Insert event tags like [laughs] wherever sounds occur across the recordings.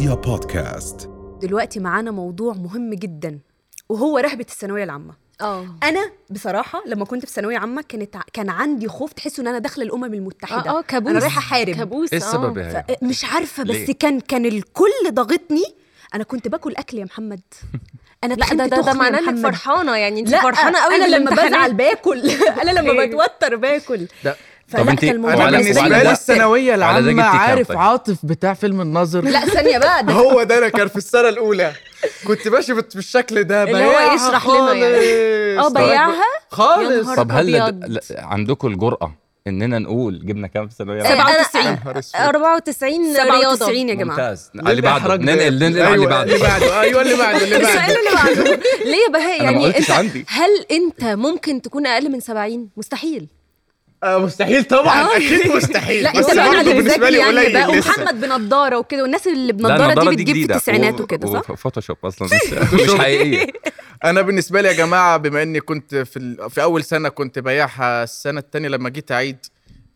رؤيا بودكاست. دلوقتي معانا موضوع مهم جدا وهو رهبة الثانوية العامة. آه. أنا بصراحة لما كنت في ثانوية عامة كانت كان عندي خوف تحسوا إن أنا داخلة الأمم المتحدة. آه آه كابوس. أنا رايحة أحارب. كابوس إيه السبب آه. ف- مش عارفة بس ليه؟ كان كان الكل ضاغطني. أنا كنت باكل أكل يا محمد. أنا لا ده ده, ده معناه إنك. فرحانة يعني أنت فرحانة قوي [laughs] أنا لما. بزعل باكل. أنا لما. بتوتر باكل. ده- طب انت- أنا وعلى- بالنسبة لي الثانوية العامة عارف طيب؟ عاطف بتاع فيلم الناظر لا ثانية بقى ده. هو ده أنا كان في السنة الأولى. كنت ماشي بالشكل ده اللي هو يشرح لنا يعني. آه بياعها؟ يا خالص طب هل عندكم الجرأة إننا نقول جبنا كام في العامة؟ 97 نهار أسود. 94 رياضة. 97 يا جماعة. ممتاز. اللي بعده؟ ننقل ننقل على اللي أيوة، اللي بعده. أيوه اللي بعده اللي [laughs] السؤال بعده اللي بعده. [laughs] ليه يا بهاء يعني انت. هل أنت ممكن تكون أقل من 70 مستحيل. آه، مستحيل طبعا أكيد مستحيل [laughs] لا بس أنت بقى اللي بالنسبة لي يعني قليل بقى. ومحمد بنضارة وكده والناس اللي بنضارة دي بتجيب في. التسعينات وكده صح؟ وفوتوشوب أصلا [laughs] [laughs] مش مش حقيقية أنا بالنسبة لي يا جماعة بما إني كنت في ال... في أول سنة كنت بياعها السنة الثانية لما جيت أعيد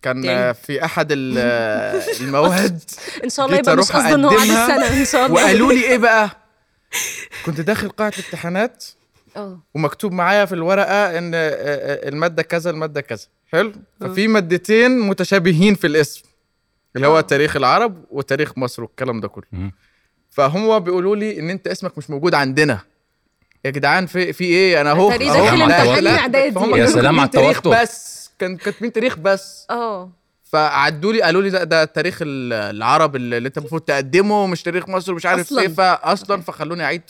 كان. آه، في أحد ال- آه، المواد إن شاء الله يبقى مش قصده إنه عاد أقدمها السنة إن شاء الله وقالوا لي إيه بقى كنت داخل قاعة الامتحانات آه. ومكتوب معايا في الورقة إن آه، آه، المادة كذا المادة كذا. حلو؟ ففي مادتين متشابهين في الاسم اللي هو آه. تاريخ العرب وتاريخ مصر والكلام ده كله. فهم بيقولوا لي إن أنت اسمك مش موجود عندنا. يا جدعان في في إيه؟ أنا أهو. داخل امتحان يا كانوا سلام على كاتبين تاريخ التوتر. بس. كان كاتبين تاريخ بس. آه. فعدوا لي قالوا لي لا ده تاريخ ال- العرب اللي أنت المفروض تقدمه مش تاريخ مصر مش عارف أصلاً. إيه. فاصلا فخلوني أعيد.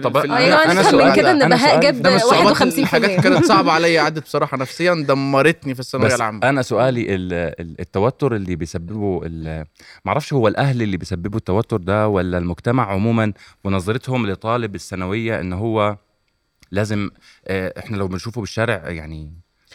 في طب في أيوه أنا أنا أفهم من كده إن أنا بهاء جاب ده من الصعوبات 51 الحاجات كانت صعبة عليا عدت بصراحة نفسيا دمرتني في الثانوية بس العامة. أنا سؤالي ال- ال- التوتر اللي بيسببه ال- معرفش هو الأهل اللي بيسببوا التوتر ده ولا المجتمع عموما ونظرتهم لطالب الثانوية إن هو لازم آه، إحنا لو بنشوفه بالشارع يعني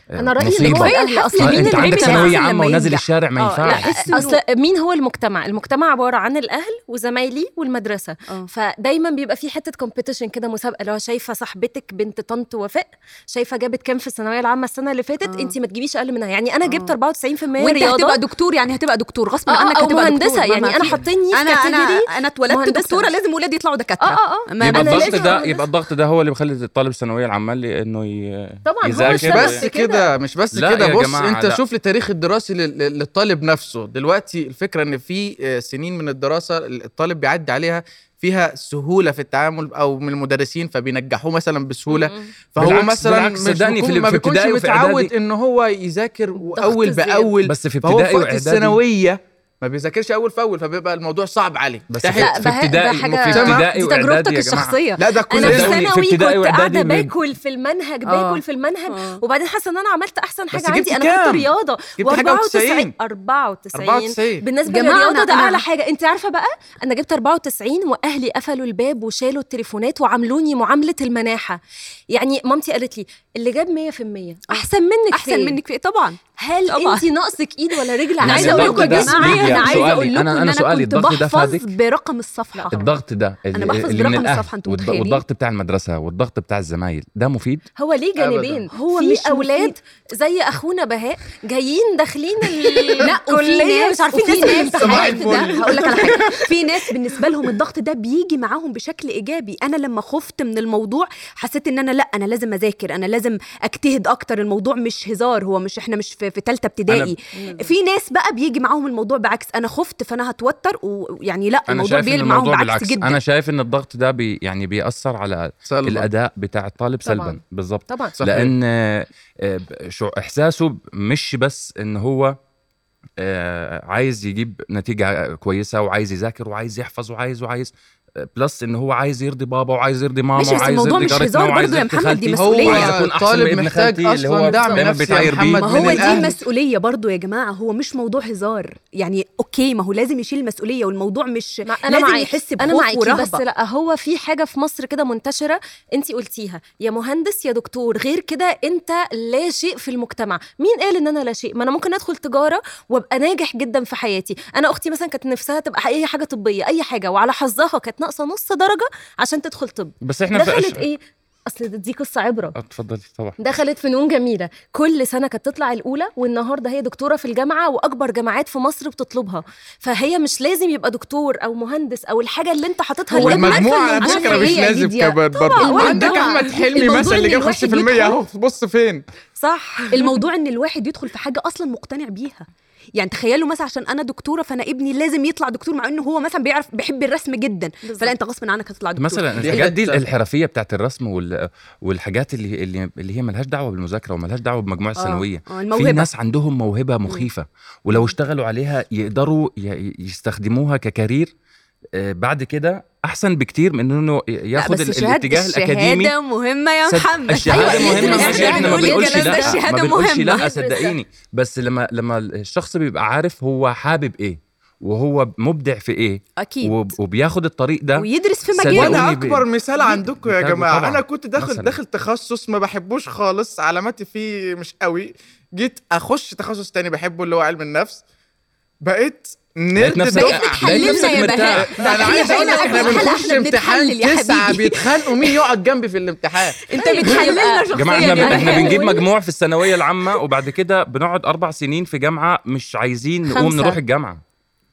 أنا رأيي ان. هو الاهل أصلا آه، مين أنت اللي عندك ثانوية لما عامة ونازل. الشارع ما آه ينفعش. اصل مين هو المجتمع؟ المجتمع عبارة عن الأهل وزمايلي والمدرسة. آه. فدايما بيبقى في حتة كومبيتيشن كده مسابقة لو شايفة صاحبتك بنت طنط وفاء شايفة جابت كام في الثانوية العامة السنة اللي فاتت آه. انت ما تجيبيش أقل منها. يعني أنا جبت آه. 94% وأنت رياضة. هتبقى دكتور يعني هتبقى دكتور غصب عنك هتبقى مهندسه يعني أنا في- حاطيني في أنا أنا كاتيجوري أنا اتولدت. دكتورة لازم ولادي يطلعوا دكاترة. آه يبقى الضغط ده يبقى الضغط ده هو اللي بيخلي الطالب الثانوية العامة اللي إنه ي... طبعاً، هو يذاكر. بس كده. كده مش بس كده بص جماعة، انت لا. شوف التاريخ الدراسي لل- لل- للطالب نفسه دلوقتي الفكرة إن في آه، سنين من الدراسة الطالب بيعدي عليها فيها سهولة في التعامل أو من المدرسين فبينجحوه مثلا بسهولة. فهو بالعكس- مثلا بالعكس، مش صدقني في ما بيكونش متعود. إن هو يذاكر أول. بأول بس في ابتدائي وإعدادي الثانوية ما بيذاكرش أول باول فبيبقى الموضوع صعب عليه بس في, ابتدائي حاجة في ابتدائي تجربتك الشخصية لا ده أنا كل صدقوني، في ثانوي ابتدائي كنت قاعدة باكل في المنهج آه. باكل في المنهج آه. وبعدين حاسة إن أنا عملت أحسن حاجة جبت عندي أنا كنت؟ رياضة جبت حاجة و94 94. 94 94. بالنسبة للرياضة ده أعلى حاجة أنت عارفة بقى أنا جبت 94 وأهلي قفلوا الباب وشالوا التليفونات وعاملوني معاملة المناحة يعني مامتي قالت لي اللي جاب 100% أحسن منك أحسن؟ منك في؟ طبعا هل طبعا. انت ناقصك ايد ولا رجل أنا يعني عايزة أقول لكم يا ده- جماعة أنا عايزة سؤالي. أقول لكم أنا- إن أنا أنا سؤالي، كنت الضغط ده بحفظ فادك؟ برقم الصفحة الضغط ده أنا بحفظ اللي برقم من الأهل الصفحة، أنتوا والض- متخيلين؟ والضغط بتاع المدرسة والضغط بتاع الزمايل ده مفيد هو ليه جانبين هو في أولاد مفيد. زي أخونا بهاء جايين داخلين لا [laughs] وفي ناس مش عارفين ناس ده هقول لك على حاجة في ناس بالنسبة لهم الضغط ده بيجي معاهم بشكل إيجابي أنا لما خفت من الموضوع حسيت إن أنا لأ أنا لازم أذاكر أنا لازم أجتهد أكتر الموضوع مش هزار هو مش إحنا مش في, في ثالثه ابتدائي. في ناس بقى بيجي معاهم الموضوع بعكس. أنا خفت فأنا هتوتر ويعني لأ الموضوع بيقلب معاهم بعكس بالعكس. جدا. أنا شايف إن الضغط ده بي يعني بيأثر على سلبا. الأداء بتاع الطالب طبعاً. سلبا. بالظبط. طبعا. صحيح. لأن آه، شو إحساسه مش بس إن هو آه، عايز يجيب نتيجة كويسة وعايز يذاكر وعايز يحفظ وعايز وعايز plus إن هو عايز يرضي بابا وعايز يرضي ماما بس وعايز الموضوع يرضي مش هزار برضه يا محمد، دي خالتي. مسؤولية. وعايز اكون أحسن من طالب ابن محتاج هو أصلاً دعم نفسي. يا محمد ما هو دي الأهل. مسؤولية برضو يا جماعة. هو مش موضوع هزار. يعني okay ما هو لازم يشيل المسؤولية والموضوع مش ما أنا لازم معاكي يحس أنا بخوف معاكي ورهبة. بس لا هو في حاجة في مصر كده منتشرة أنت قلتيها. يا مهندس يا دكتور. غير كده أنت لا شيء في المجتمع. مين قال إن أنا لا شيء؟ ما أنا ممكن أدخل تجارة وأبقى ناجح جدا في حياتي. أنا أختي مثلا كانت نفسها تبقى أي حاجة طبية أي حاجة. وعلى حظها كانت ناقصة نص درجة عشان تدخل طب. بس إحنا في دخلت إيه؟ أصل دي قصة عبرة. آه، اتفضلي طبعا. دخلت فنون جميلة. كل سنة كانت تطلع الأولى والنهاردة هي دكتورة في الجامعة وأكبر جامعات في مصر بتطلبها. فهي مش لازم يبقى دكتور أو مهندس أو الحاجة اللي أنت حاططها هو لابنك المجموع على فكرة مش لازم كمان برضه. عندك. أحمد حلمي مثلا اللي جاب الواحد 5% أهو بص فين. صح. الموضوع إن الواحد يدخل في حاجة أصلا مقتنع بيها. يعني تخيلوا مثلا عشان أنا دكتورة فأنا ابني لازم يطلع دكتور مع إنه هو مثلا بيعرف بيحب الرسم جدا. بالظبط. فلا أنت غصب عنك هتطلع دكتور. مثلا الحاجات دي. الحرفية بتاعت الرسم وال... والحاجات اللي اللي اللي هي ملهاش دعوة بالمذاكرة وملهاش دعوة بمجموع الثانويه آه، في الموهبة. ناس عندهم موهبة مخيفة. ولو اشتغلوا عليها يقدروا ي- يستخدموها ككارير آه، بعد كده أحسن بكتير من إنه لا ياخد بس الاتجاه الأكاديمي. الشهادة مهمة يا محمد. الشهادة أيوة، مهمة ماشي إحنا ما نقول بنقولش لا. ما بنقولش لا صدقيني. بس لما لما الشخص بيبقى عارف هو حابب إيه وهو مبدع في إيه أكيد. وب- وبياخد الطريق ده ويدرس في مجاله وأنا بي- أكبر مثال عندكم يا جماعة. طبعاً. أنا كنت داخل مثلاً. داخل تخصص ما بحبوش خالص علاماتي فيه مش قوي. جيت أخش تخصص تاني بحبه اللي هو علم النفس. بقيت نرد نفسك اتحللنا نفسك يا مرتاح بهاء. أنا عايز أقول لك إحنا بنخش امتحان تسعة. بيتخانقوا مين يقعد جنبي في الامتحان [laughs] أنت بتحللنا شخصيا جماعة يا إحنا, بهاء. إحنا بنجيب [laughs] مجموع في الثانوية العامة وبعد كده بنقعد أربع سنين في جامعة مش عايزين نقوم. نروح الجامعة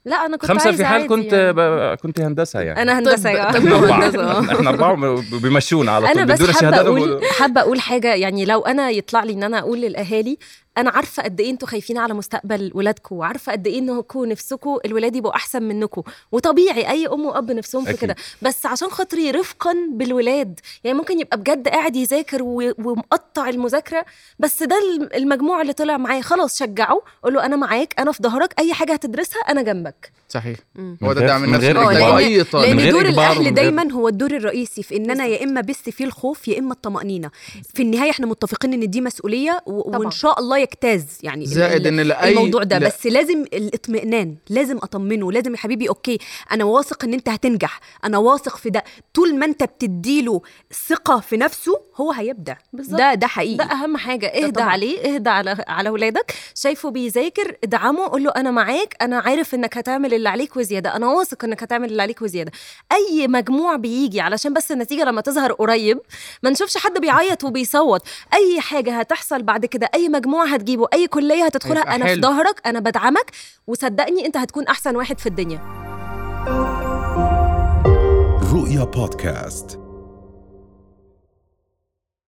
لا أنا كنت خمسة في حال كنت يعني. ب... كنت هندسة يعني أنا هندسة يا طب-. إحنا اربعه بيمشونا على طول أنا بس حابة أقول و- حابة أقول حاجة يعني لو أنا يطلع لي إن أنا أقول للأهالي أنا عارفة قد إيه أنتوا خايفين على مستقبل ولادكم وعارفة قد إيه انكم نفسكم الولاد يبقوا أحسن منكم وطبيعي أي أم وأب نفسهم في. كده. بس عشان خاطري رفقا بالولاد. يعني ممكن يبقى بجد قاعد يذاكر و- ومقطع المذاكرة بس ده الم- المجموع اللي طلع معاه خلاص شجعه قول له أنا معاك أنا في ظهرك أي حاجة هتدرسها أنا جنبك. صحيح. مم. هو ده دعم من غير اي طالب لأن من غير دور الأهل دايما هو الدور الرئيسي في ان أنا يا إما بث فيه الخوف يا إما الطمأنينة. في النهاية إحنا متفقين إن دي مسؤولية. وإن شاء الله يجتاز يعني زائد إن لاي الموضوع ده. لا- بس لازم الاطمئنان لازم أطمنه لازم يا حبيبي okay أنا واثق إن أنت هتنجح أنا واثق في ده. طول ما أنت بتديله ثقة في نفسه هو هيبدع. بالظبط. ده ده حقيقي. ده أهم حاجة. اهدى. عليه اهدى على على ولادك. شايفه بيذاكر ادعمه قول له أنا معاك أنا عارف إنك هتعمل اللي عليك وزيادة. أنا واثق إنك هتعمل اللي عليك وزيادة. أي مجموع بيجي علشان بس النتيجة لما تظهر قريب ما نشوفش حد بيعيط وبيصوت. أي حاجة هتحصل بعد كده أي مجموع هتجيبه. أي كلية هتدخلها أنا في حلو. ظهرك أنا بدعمك وصدقني أنت هتكون أحسن واحد في الدنيا. رؤيا بودكاست.